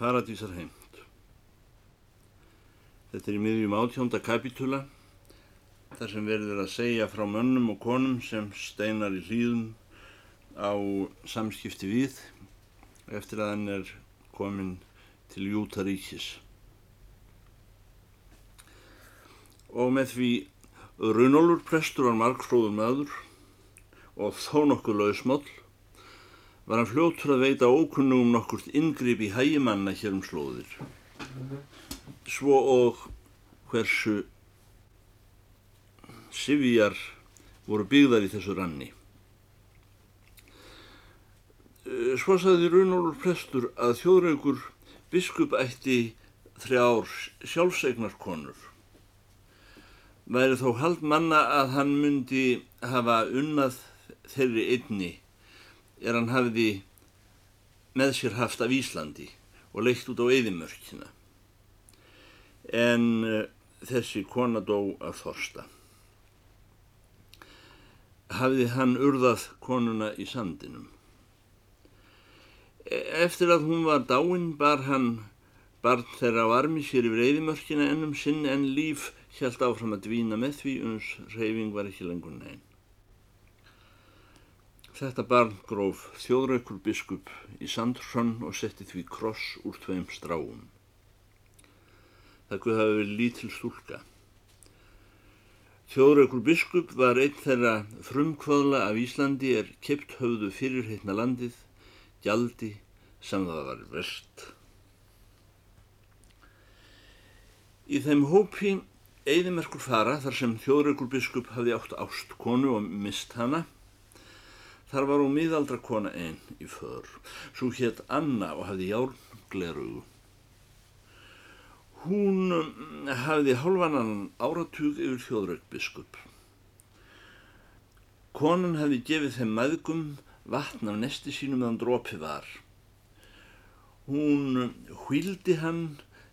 Paradísar heimt. Þetta er í miðjum átjónda kapitula þar sem verður að segja frá mönnum og konum sem steinar í hlýðum á samskipti við eftir að hann er komin til Jútaríkis. Og með því Runólur prestur var margfróður maður og þó nokkuð lausmoll var hann fljóttur að veita ókunnugum nokkurt inngrip í hægimanna hér um slóðir. Svo og hversu sifjar voru byggðar í þessu ranni. Svo saði Runólur prestur að þjóðraugur biskup ætti þrjár sjálfsegnarkonur. Væri þó hald manna að hann myndi hafa unnað þeirri einni er hann hafiði með sér haft af Íslandi og leitt út á eðimörkina. En uh, þessi kona dó af þorsta. Hafiði hann urðað konuna í sandinum. E, eftir að hún var dáin bar hann barn þeirra á armi sér yfir eðimörkina ennum sinn en líf hjælt áfram að dvína með því uns reyfing var ekki lengur neinn. Þetta barn gróf þjóðraukur biskup í Sandsson og setti því kross úr tveim stráum. Það guð hafi verið lítil stúlka. Þjóðraukur biskup var einn þeirra frumkvöðla af Íslandi er kept höfðu fyrir heitna landið, gjaldi sem það var verst. Í þeim hópi eðimerkur fara þar sem þjóðraukur biskup hafi átt ást konu og mist hana Þar var hún miðaldra kona einn í för. Svo hétt Anna og hafði járnglerugu. Hún mm, hafði hálfanan áratug yfir þjóðraugbiskup. Konan hafði gefið þeim maðgum vatn af nesti sínum meðan drópi var. Hún hvildi hann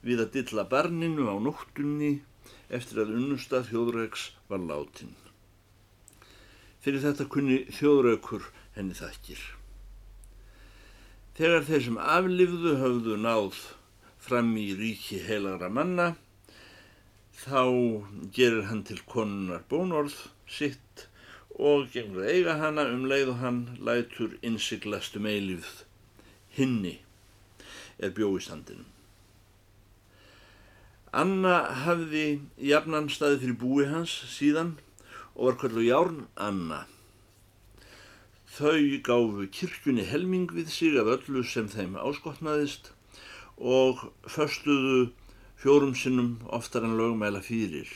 við að dilla barninu á nóttunni eftir að unnusta þjóðraugs var látin. Fyrir þetta kunni þjóðraukur henni þakkir. Þegar þeir sem aflifðu höfðu náð fram í ríki heilagra manna, þá gerir hann til konunar bónorð sitt og gengur að eiga hana um leið og hann lætur innsiglast um eilífð. Hinni er bjóistandinum. Anna hafði jafnan staði fyrir búi hans síðan og var kvöldu Járn Anna. Þau gáfu kirkjunni helming við sig af öllu sem þeim áskotnaðist og förstuðu fjórum sinnum oftar en lögmæla fyrir.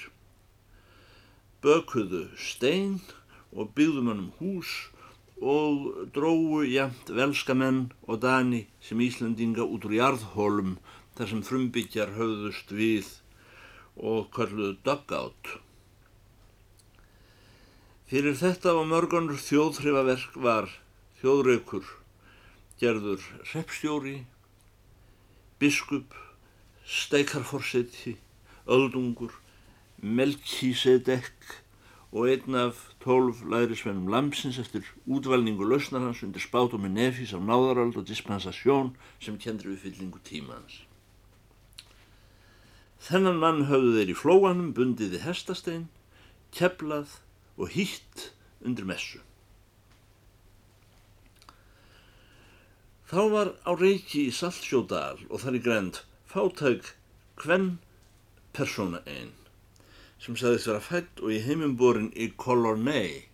Bökuðu stein og byggðum hann um hús og dróu jæmt velskamenn og dani sem Íslandinga út úr jarðhólum þar sem frumbyggjar höfðust við og kalluðu dugout. Fyrir þetta og mörgunur þjóðhrifaverk var þjóðraukur, gerður repstjóri, biskup, steikarforseti, öldungur, melkísedekk og einn af tólf lærisvennum Lamsins eftir útvalningu lausnar hans undir spátum með nefis af náðaröld og dispensasjón sem kendri við fyllingu tímaðans. Þennan mann höfðu þeir í flóanum bundiði hestastein, keflað og hýtt undir messu. Þá var á reiki í Saltsjódal og þar í grend fátæk hvenn persóna einn sem sagðist vera fætt og í heimumborin í Colornei.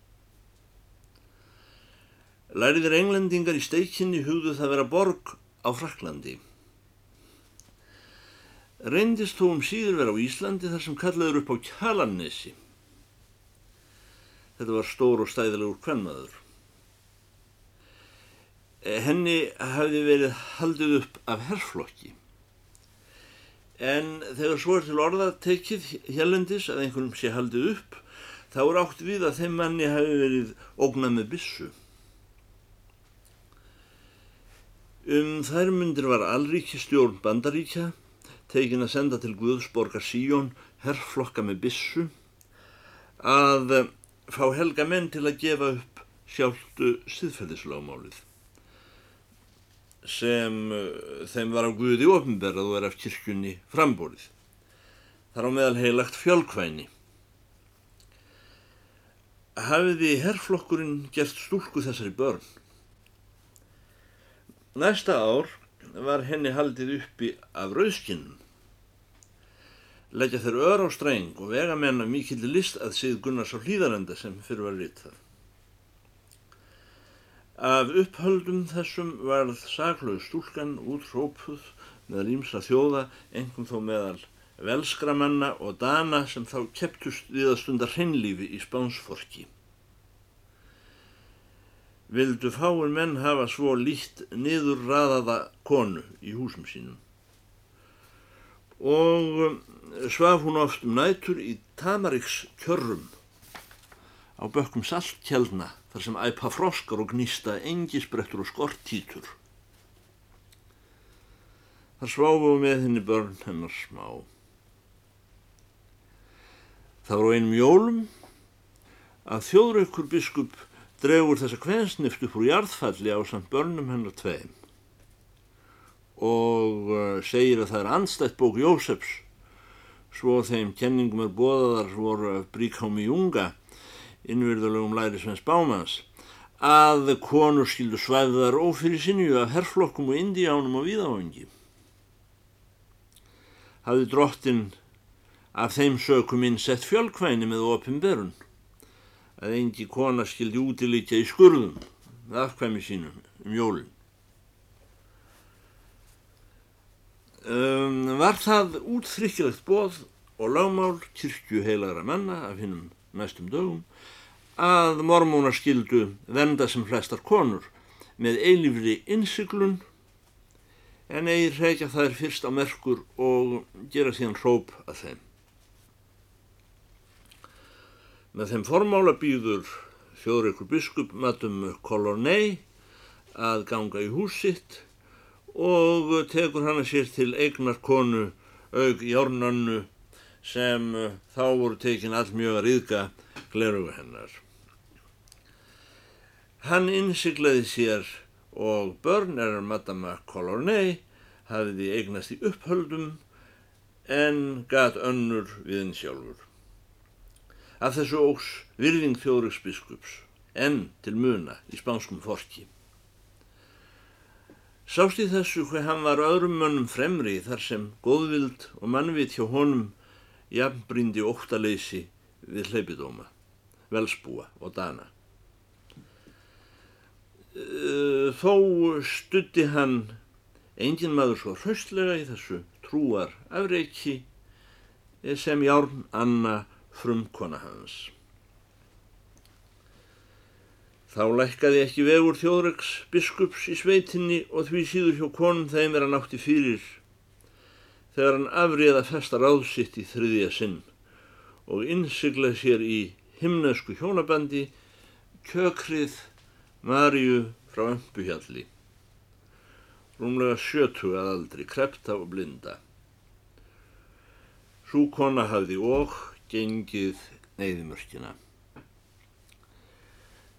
Læriðir englendingar í steikinni hugðu það vera borg á Fraklandi. Reyndist þó um síður vera á Íslandi þar sem kallaður upp á Kjalarnesi. Þetta var stór og stæðilegur kvennmaður. Henni hafði verið haldið upp af herrflokki. En þegar svo er til orða tekið hérlendis að einhvern sé haldið upp, þá er átt við að þeim manni hafi verið ógnað með bissu. Um þær myndir var alríki stjórn bandaríkja, tekin að senda til Guðsborgar Síjón herrflokka með bissu, að fá helga menn til að gefa upp sjálftu siðferðislagmálið. sem uh, þeim var á Guði ofnberað og er af kirkjunni frambórið. Þar á meðal heilagt fjölkvæni. Hafiði herrflokkurinn gert stúlku þessari börn? Næsta ár var henni haldið uppi af rauðskinnum. Leggja þeir ör á streng og vega menna mikill list að síð Gunnars á hlýðarenda sem fyrir var ritað. Af upphöldum þessum varð saklaug stúlkan útrópuð meðal ímsa þjóða, engum þó meðal velskramanna og dana sem þá kepptust við að stunda hreinlífi í spánsforki vildu fáin menn hafa svo lítt niður raðaða konu í húsum sínum. Og um, svaf hún oft um nætur í Tamariks kjörrum á bökkum saltkjaldna þar sem æpa froskar og gnýsta engisbrettur og skortítur. Þar sváfu með henni börn hennar smá. Það var á einum jólum að þjóðraukur biskup dregur þessa kvensnift upp úr jarðfalli á samt börnum hennar tveim og uh, segir að það er anstætt bók Jósefs svo þeim kenningum er bóðaðar voru Bríkámi Junga innvirðulegum læri Svens Bámans að konur skildu svæðar ófyrir sinju af herrflokkum og indiánum og viðáengi hafði drottin af þeim sökum inn sett fjölkvæni með opimberun að engi kona skildi útilikja í skurðum með afkvæmi sínum um jólun. Um, var það útþrykkilegt bóð og lagmál kyrkju heilagra manna af hinnum næstum dögum að mormónar skildu venda sem flestar konur með eilifri innsiklun en eigi reykja þær fyrst á merkur og gera síðan hróp að þeim. Með þeim formála býður þjóðreikur biskup matum kolornei að ganga í húsitt og tekur hana sér til eignar konu aug járnannu sem þá voru tekin allmjög að riðga glerugu hennar. Hann innsiglaði sér og börn er madama kolornei hafiði eignast í upphöldum en gat önnur við henn sjálfur. Af þessu ógs virðing þjóðriksbiskups enn til muna í spánskum forki. Sást í þessu hvað hann var öðrum mönnum fremri þar sem góðvild og mannvit hjá honum jafnbrindi óttaleysi við hlaupidóma, velsbúa og dana. Þó stutti hann engin maður svo hraustlega í þessu trúar afreiki sem Járn Anna frumkona hans. Þá lækkaði ekki vegur þjóðreks biskups í sveitinni og því síður hjá konum þeim er hann átti fyrir þegar hann afriða festa ráðsitt í þriðja sinn og innsiglaði sér í himnesku hjónabandi kjökrið Marju frá Ömpuhjalli, rúmlega sjötu að aldri, krepta og blinda. Sú kona hafði og gengið neyðimörkina.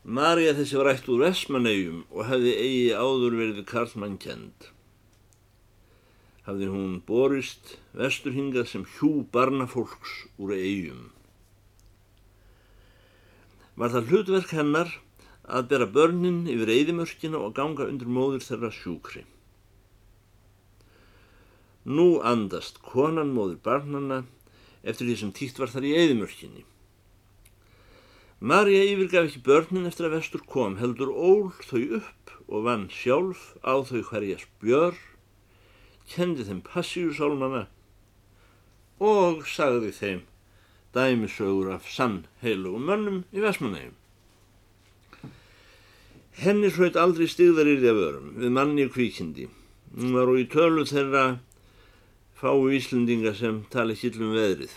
Marja þessi var ætt úr Vesmanegjum og hefði eigi áður verið Karlmann kend. Hafði hún borist vesturhingað sem hjú barnafólks úr eigum. Var það hlutverk hennar að bera börnin yfir eigðimörkina og ganga undir móður þeirra sjúkri. Nú andast konan móður barnana eftir því sem tíkt var þar í eðimörkinni. Marja yfirgaf ekki börnin eftir að vestur kom, heldur ól þau upp og vann sjálf á þau hverja spjör, kendi þeim passíusálmana og sagði þeim dæmisögur af sann heilugum mönnum í Vesmanægum. Henni hraut aldrei stigðar yrði af örum við manni og kvíkindi. Hún var og í tölu þeirra fáu Íslendinga sem tala hillum veðrið.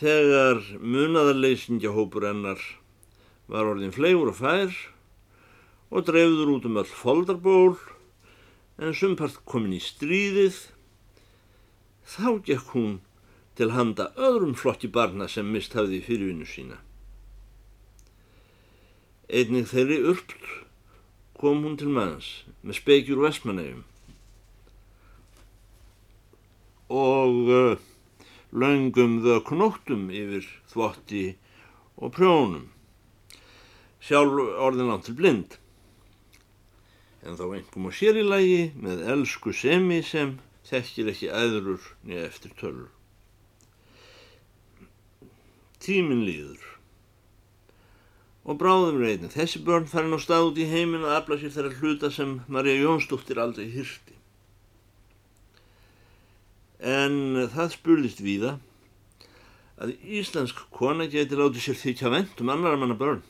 Þegar munaðarleysingahópur hennar var orðin flegur og fær og dreifður út um all foldarból en sumpart komin í stríðið, þá gekk hún til handa öðrum flotti barna sem mist hafði fyrirvinnu sína. Einnig þeirri urpt kom hún til manns með spekjur og uh, laungum þöknóttum yfir þvotti og prjónum. Sjálf orðin átt til blind. En þá einhverjum á sér í lagi með elsku semi sem þekkir ekki aðrur niður eftir tölur. Tímin líður. Og bráðum reytin. Þessi börn farin á stað út í heiminn að afla sér þeirra hluta sem Marja Jónsdóttir aldrei hyrti en það spurðist víða að íslensk kona geti látið sér þykja vend um annar manna börn.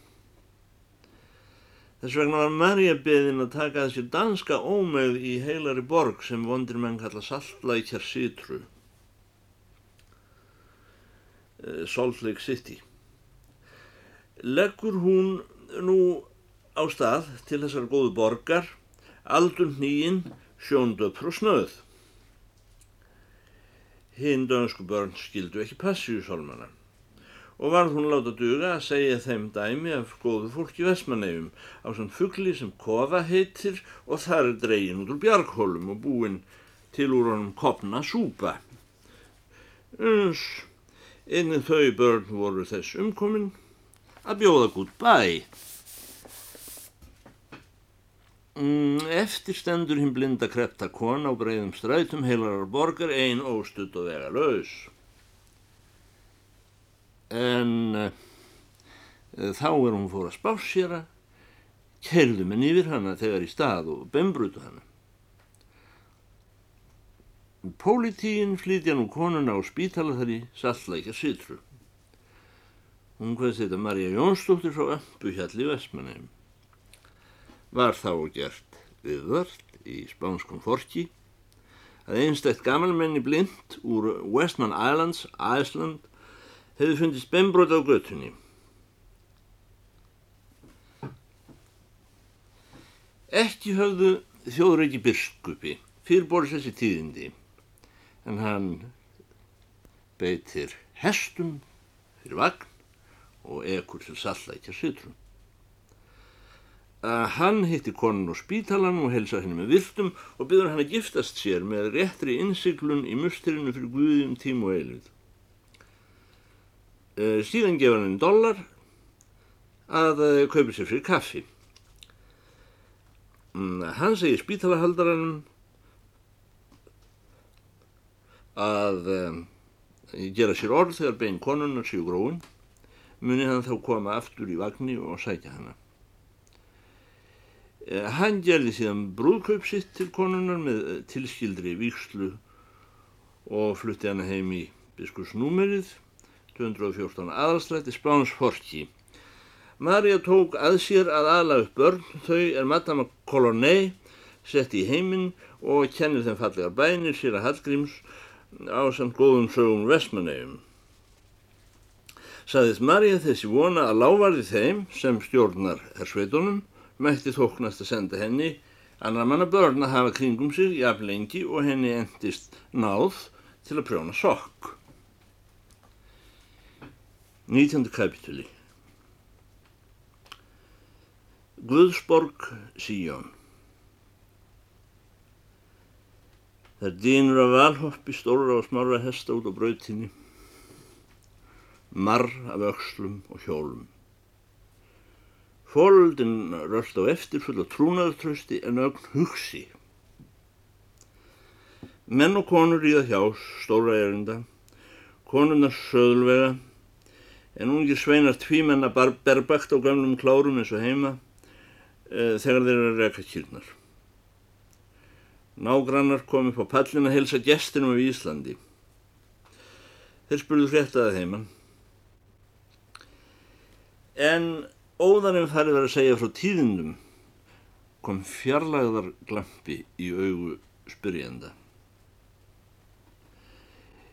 Þess vegna var Marja beðin að taka þessi danska ómöð í heilari borg sem vondir menn kalla Saltlækjar Sitru, eh, Salt Lake City. Leggur hún nú á stað til þessar góðu borgar, aldun nýinn, sjóndöpr og snöð. Hinn dönsku börn skildu ekki passíusálmana og varð hún láta duga að segja þeim dæmi af góðu fólki Vestmannegjum á svona fuggli sem kofa heitir og þar er dregin út úr bjarghólum og búin til úr honum kopna súpa. Uns, einnig þau börn voru þess umkomin að bjóða gút bæ. Mm, eftir stendur hinn blinda krepta kona á breyðum strætum heilarar borgar ein óstudd og vega laus. En uh, þá er hún fór að spásjara, kerðu menn yfir hana þegar í stað og bembrutu hana. Pólitíinn flytja nú konuna á spítala þar í sallækja sitru. Hún hvaðs þetta Marja Jónsdóttir frá Ömbuhjalli Vestmanheim var þá gert viðvart í spánskum forki að einstætt gamalmenni blind úr Westman Islands, Iceland, hefði fundist bembrót á göttunni. Ekki höfðu þjóðreiki biskupi fyrir borðs þessi tíðindi, en hann beitir hestum fyrir vagn og ekur til sallækja sitrum að hann hitti konun á spítalan og helsa henni með viltum og byður hann að giftast sér með réttri innsiklun í musturinu fyrir Guðjum tím og eilvið. Uh, síðan gefur hann einn dollar að uh, kaupa sér fyrir kaffi. Um, hann segir spítalahaldarann að um, gera sér orð þegar bein konunnar séu gróin, muni hann þá koma aftur í vagnni og sækja hana. Eh, hann gerði síðan brúðkaup sitt til konunar með eh, tilskildri víkslu og flutti hana heim í biskursnúmerið 214 aðalslætti Spáns Forki. Marja tók að sér að aðla upp börn, þau er Madama Colonnet sett í heiminn og kennir þeim fallegar bænir sér að Hallgríms á samt góðum sögum Vestmannegjum. Saðist Marja þessi vona að lávarði þeim sem stjórnar hersveitunum mætti þóknast að senda henni annar manna börn að hafa kringum sig jafn lengi og henni endist náð til að prjóna sokk. 19. kapitúli Guðsborg Síjón Það dýnur af valhoppi stóra og smára hesta út á brautinni, marr af ökslum og hjólum. Fóröldin rölt á eftir full og trúnaðartrösti en ögn hugsi. Menn og konur ríða hjá, stóra erinda, konurnar söðulvega, en ungir sveinar tvímenna berbakt á gamlum klárum eins og heima e, þegar þeir eru að reka kýrnar. Nágrannar kom upp á pallin að helsa gestinum af Íslandi. Þeir spurðu fréttaði heimann. En óðan ef það er verið að segja frá tíðindum kom fjarlæðar glampi í augu spyrjenda.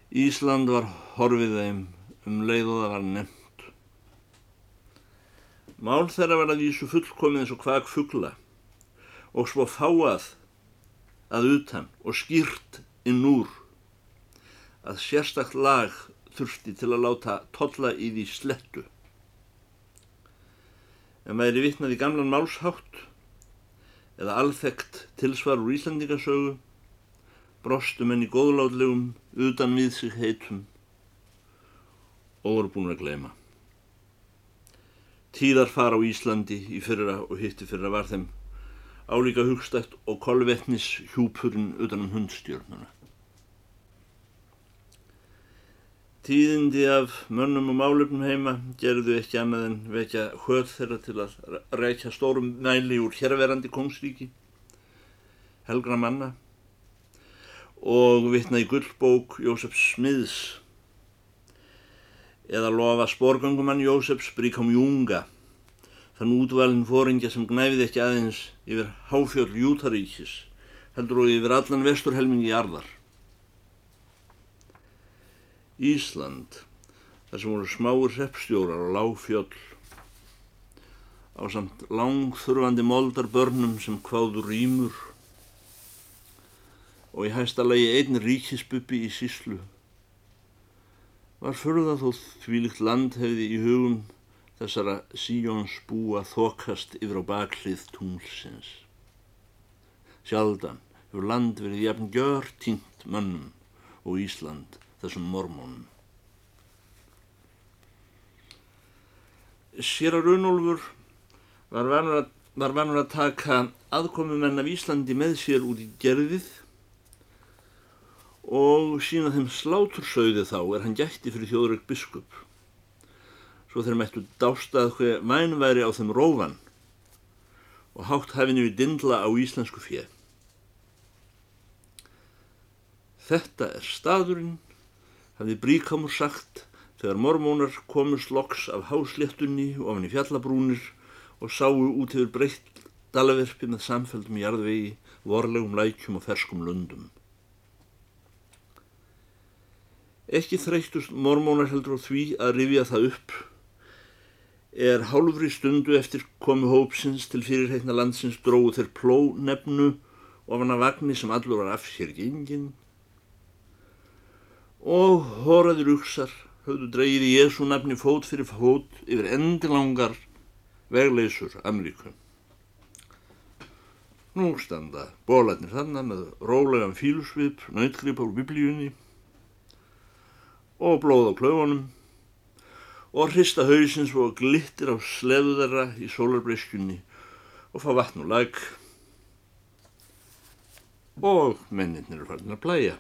Ísland var horfið þeim um leið og það var nefnt. Mál þeirra var að vísu fullkomið eins og kvak fuggla og svo fáað að utan og skýrt inn úr að sérstakt lag þurfti til að láta tolla í því slettu en væri vittnað í gamlan málshátt eða alþekkt tilsvar úr Íslandingasögu, brostum enn í góðlátlegum, utan við sig heitum og voru búin að gleyma. Tíðar fara á Íslandi í fyrra og hitti fyrra var þeim álíka hugstætt og kolvetnis hjúpurinn utan um hundstjörnuna. Tíðindi af mönnum og málefnum heima gerðu ekki annað en vekja höð þeirra til að rækja stórum næli úr hérverandi kongsríki, helgra manna og vitna í gullbók Jósef Smiðs eða lofa sporgangumann Jósefs Bríkam Júnga, þann útvalin fóringja sem gnæfið ekki aðeins yfir háfjöld Jútaríkis, heldur og yfir allan vesturhelmingi jarðar. Ísland, þar sem voru smáur hreppstjórar og lágfjöll, á samt langþurfandi moldar börnum sem kváður rýmur og í hæsta lagi einn ríkisbuppi í síslu. Var það þó þvílikt land hefði í hugum þessara síjóns búa þokast yfir á baklið tunglsins. Sjaldan hefur land verið jafn gjör tínt mönnum og Ísland þessum mormónum. Sér að Runolfur var vanur að, var að taka aðkomumenn af Íslandi með sér út í gerðið og sína þeim slátursauði þá er hann gætti fyrir þjóðrökk biskup. Svo þeir mættu dástað hver mænværi á þeim rófan og hátt hafinu við dindla á íslensku fjö. Þetta er staðurinn hafði Bríkamur sagt þegar mormónar komust loks af hásléttunni af henni fjallabrúnir og sáu út yfir breytt dalaverfi með samfældum jarðvegi, vorlegum lækjum og ferskum lundum. Ekki þreytust mormónar heldur á því að rifja það upp er hálfri stundu eftir komu hópsins til fyrirheitna landsins dróðu þeir pló nefnu ofan að vagnni sem allur var af sér gengin og horaður uksar höfðu dreyið í Jésu nafni fót fyrir fót yfir endilangar vegleysur Ameríku. Nú standa bólarnir þannig með rólegan fílusvip, nautgrip á biblíunni og blóð á klöfunum og hrista hausins og glittir á sleðu þeirra í sólarbreyskjunni og fá vatn og lag og menninir er farin að plæja.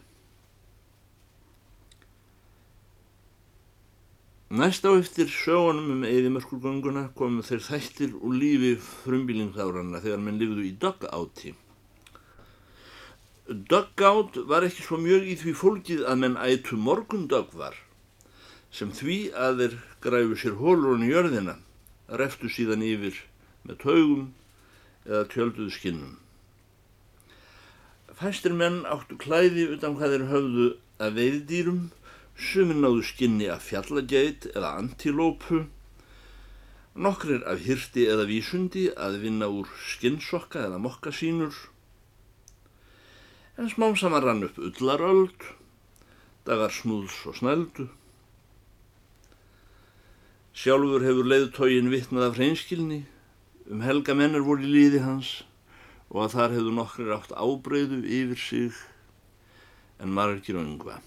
Næst á eftir sögunum um eðimörkurgönguna komu þeir þættir úr lífi frumbílingsáranna þegar menn lifðu í dugout-í. Dugout var ekki svo mjög í því fólkið að menn ætu morgundögvar sem því að þeir græfu sér hólur hún í jörðina, reftu síðan yfir með taugum eða tjölduðu skinnum. Fæstir menn áttu klæði utan hvað þeir höfðu að veiðdýrum Sumir náðu skinni af fjallageit eða antilópu, nokkrir af hyrti eða vísundi að vinna úr skinnsokka eða mokkasínur, en smám saman rann upp ullaröld, dagar snúðs og snældu. Sjálfur hefur leiðtógin vittnað af hreinskilni, um helga mennur voru í líði hans og að þar hefur nokkrir átt ábreyðu yfir sig en margir öngva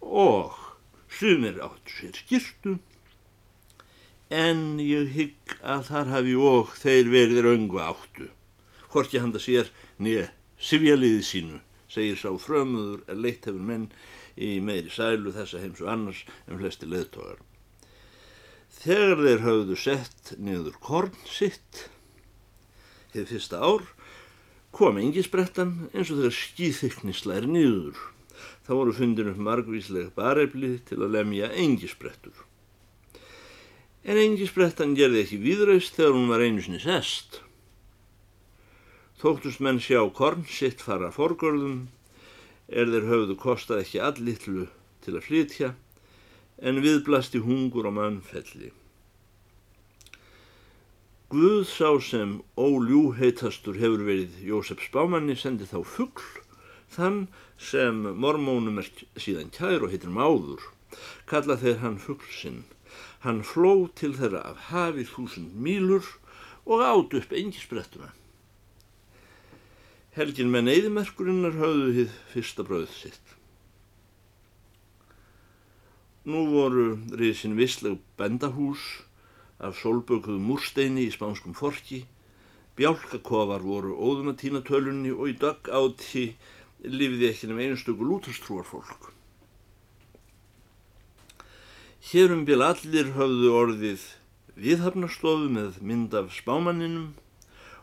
og sumir áttu sér skýrtu en ég hygg að þar hafi og þeir verið röngu áttu. Hvorki handa sér nýja sifjaliði sínu, segir sá frömuður að leitt hefur menn í meiri sælu þessa heims og annars en flesti leðtogar. Þegar þeir hafðu sett niður korn sitt, hefð fyrsta ár, kom engisbrettan eins og þegar skýþyknisleir niður þá voru fundin upp margvísleg barefli til að lemja engisbrettur. En engisbrettan gerði ekki viðraust þegar hún var einu sinni sest. Þóttust menn sjá korn sitt fara forgörðum er þeir höfðu kostað ekki allitlu til að flytja en viðblasti hungur á mannfelli. Guð sá sem óljúheitastur hefur verið Jósef Spámanni sendi þá fuggl þann sem mormónum er síðan kær og heitir máður, kalla þeir hann fugglsinn. Hann fló til þeirra af hafi þúsund mílur og át upp engisbrettuna. Helgin með neyðimerkurinnar höfðu hið fyrsta bröð sitt. Nú voru riðsinn vissleg bendahús af solbökuðu múrsteini í spánskum forki, bjálkakofar voru óðum að týna tölunni og í dögg átti lifiði ekki nefn einstöku lútastrúar fólk. Hér um bil allir höfðu orðið viðhafnastofu með mynd af spámanninum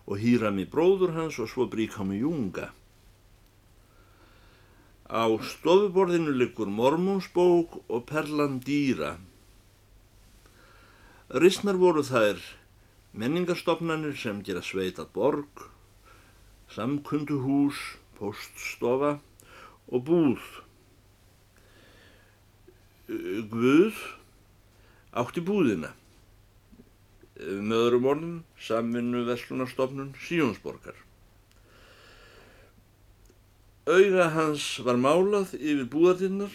og hýrami bróður hans og svo bríkámi Júnga. Á stofuborðinu liggur mormónsbók og perlan dýra. Rissnar voru þær menningarstofnanir sem gera sveitat borg, samkunduhús, poststofa og búð. Guð átti búðina með öðrum orðum samvinnu Vestlunarstofnun Síjónsborgar. Auga hans var málað yfir búðatinnar,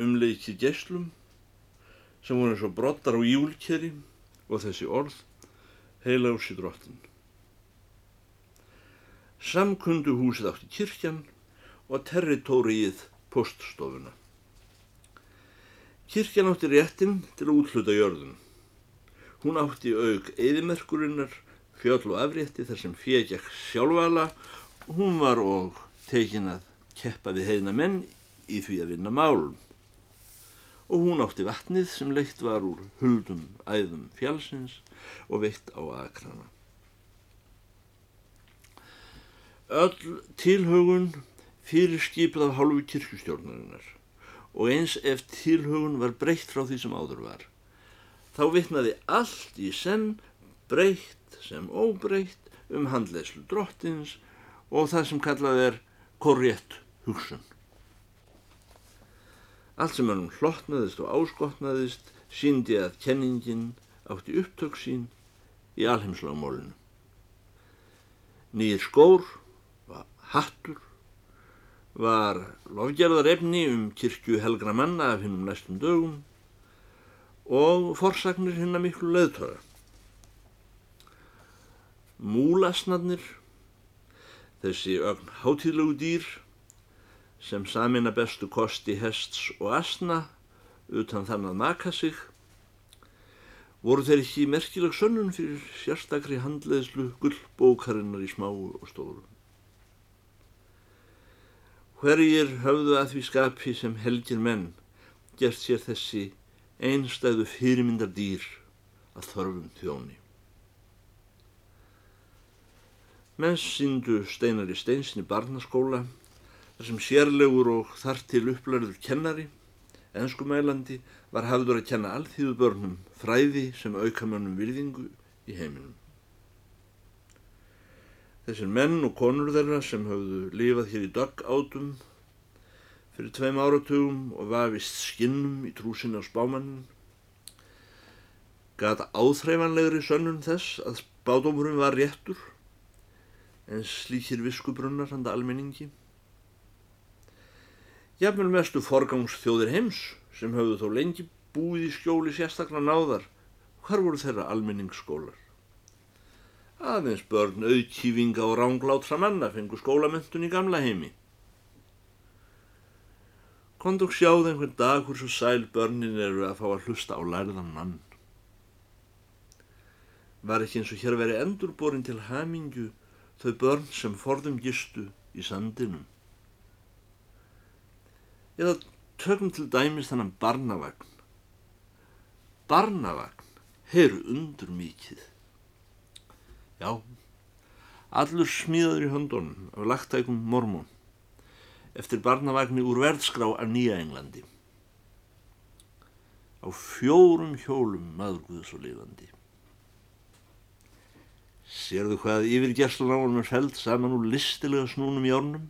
umleikið gesslum sem voru eins og brottar á júlkeri og þessi orð heila úr sér drottin. Samkundu húsið átti kirkjan og territóriið poststofuna. Kirkjan átti réttin til að útluta jörðun. Hún átti auk eðimerkurinnar fjöll og afrétti þar sem fjegjakk sjálfala hún var og tekin að keppa við heina menn í því að vinna málum. Og hún átti vatnið sem leitt var úr huldum æðum fjálsins og veitt á akrana. Öll tilhaugun fyrir skipið af hálfu kirkustjórnarinnar og eins ef tilhaugun var breytt frá því sem áður var þá vittnaði allt í senn breytt sem óbreytt um handleyslu drottins og það sem kallað er korrétt hugsun. Allt sem hann hlottnaðist og áskotnaðist síndi að kenningin átti upptök sín í alheimslagmólinu. Nýjir skór, hattur, var lofgerðar efni um kirkju helgra manna af hinnum næstum dögum og forsagnir hinn að miklu leðtöða. Múlasnarnir, þessi ögn hátíðlegu dýr sem samina bestu kosti hests og asna utan þann að maka sig, voru þeir ekki merkileg sönnun fyrir sérstakri handleðslu gullbókarinnar í smáu og stóru. Hverjir höfðu að því skapi sem helgir menn gert sér þessi einstæðu fyrirmyndar dýr að þörfum þjóni. Menn síndu steinar í steinsinni barnaskóla þar sem sérlegur og þar til upplæriður kennari, enskumælandi, var hafður að kenna allþýðu börnum fræði sem aukamönnum virðingu í heiminum. Þessir menn og konur þeirra sem hafðu lifað hér í dögg átum fyrir tveim áratugum og vafist skinnum í trúsin á spámannin. Gata áþreifanlegri sönnun þess að spádómurum var réttur en slíkir viskubrunnar handa almenningi. Jafnvel mestu forgangsþjóðir heims sem höfðu þó lengi búið í skjóli sérstaklega náðar. Hvar voru þeirra almenningsskólar? Aðeins börn auðkífinga og ránglátra manna fengu skólamöntun í gamla heimi. Kondok sjáð einhvern dag hversu sæl börnin eru að fá að hlusta á lærðan mann. Var ekki eins og hér veri endurborin til hamingju þau börn sem forðum gistu í sandinum. Eða tökum til dæmis þannan barnavagn. Barnavagn, heyru undur mikið. Já, allur smíðaður í höndunum af lagtækum mormón eftir barnavagni úr verðskrá af Nýja Englandi. Á fjórum hjólum maðurguðs og lifandi. Serðu hvað yfirgerslan á hann er feld saman úr listilega snúnum í árnum?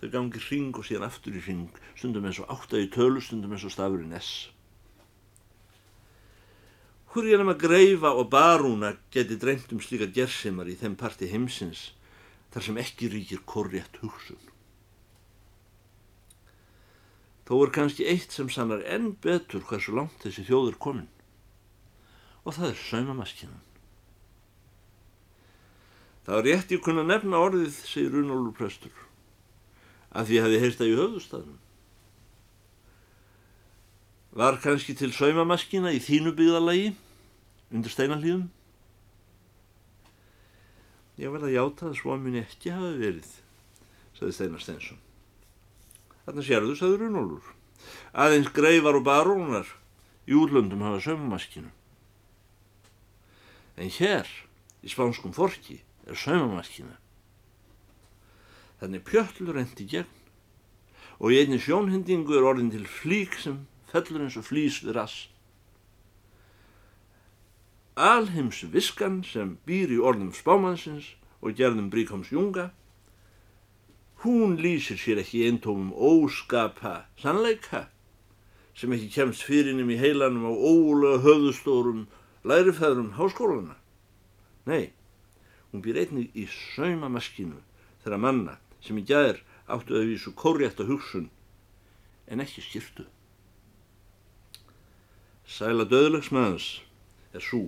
Þau gangi hring og síðan aftur í hring, stundum eins og átta í tölu, stundum eins og stafurinn S. Ég er um að greifa og barúna geti dreymt um slíka gersimar í þeim parti heimsins þar sem ekki ríkir korrétt hugsun. Þó er kannski eitt sem sannar enn betur hversu langt þessi þjóður komin og það er saumamaskinan. Það var rétt ég kunna nefna orðið, segir Runólfur prestur, að því hafi heyrst það í höfðustafnum. Var kannski til saumamaskina í þínu byggðalagi undir steinanlíðum? Ég verði að játa að svo muni ekki hafi verið, sagði Steinar Steinsson. Þarna sérðu, sagði Runólfur. Aðeins greifar og barónar í útlöndum hafa saumamaskinu. En hér, í spánskum forki, er saumamaskina. Þannig pjöllur endi gegn og í einni sjónhendingu er orðin til flík sem fellur eins og flýs við rass. Alheims viskan sem býr í orðum spámannsins og gerðum Bríkháms Junga, hún lýsir sér ekki eintómum óskapa sannleika sem ekki kemst fyrirnum í heilanum á ólega höfðustórum lærifæðrum háskólana. Nei, hún býr einnig í saumamaskinu þeirra manna sem í gæðir áttu að vísu kórjætt að hugsun en ekki skýrtu. Sæla döðlegsmaðans er svo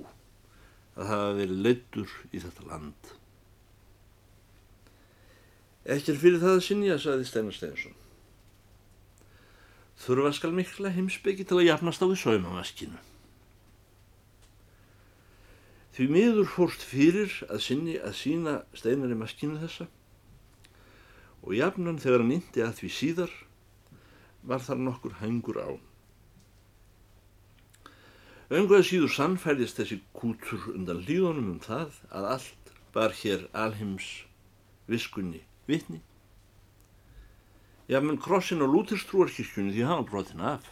að hafa verið leittur í þetta land. Ekki er fyrir það að sinja, saði Steinar Steinsson. Þurfa skal mikla heimsbyggi til að jafnast á því saumamaskinu. Því miður fórst fyrir að sinni að sína Steinar í maskinu þessa og jafnan þegar hann indi að því síðar var þar nokkur hengur á. Önguða síður sannfærðist þessi kútur undan líðunum um það að allt bar hér alheims viskunni vitni. Jafnvel krossin á lútirstrúarkirkjunni því hann var brotin af.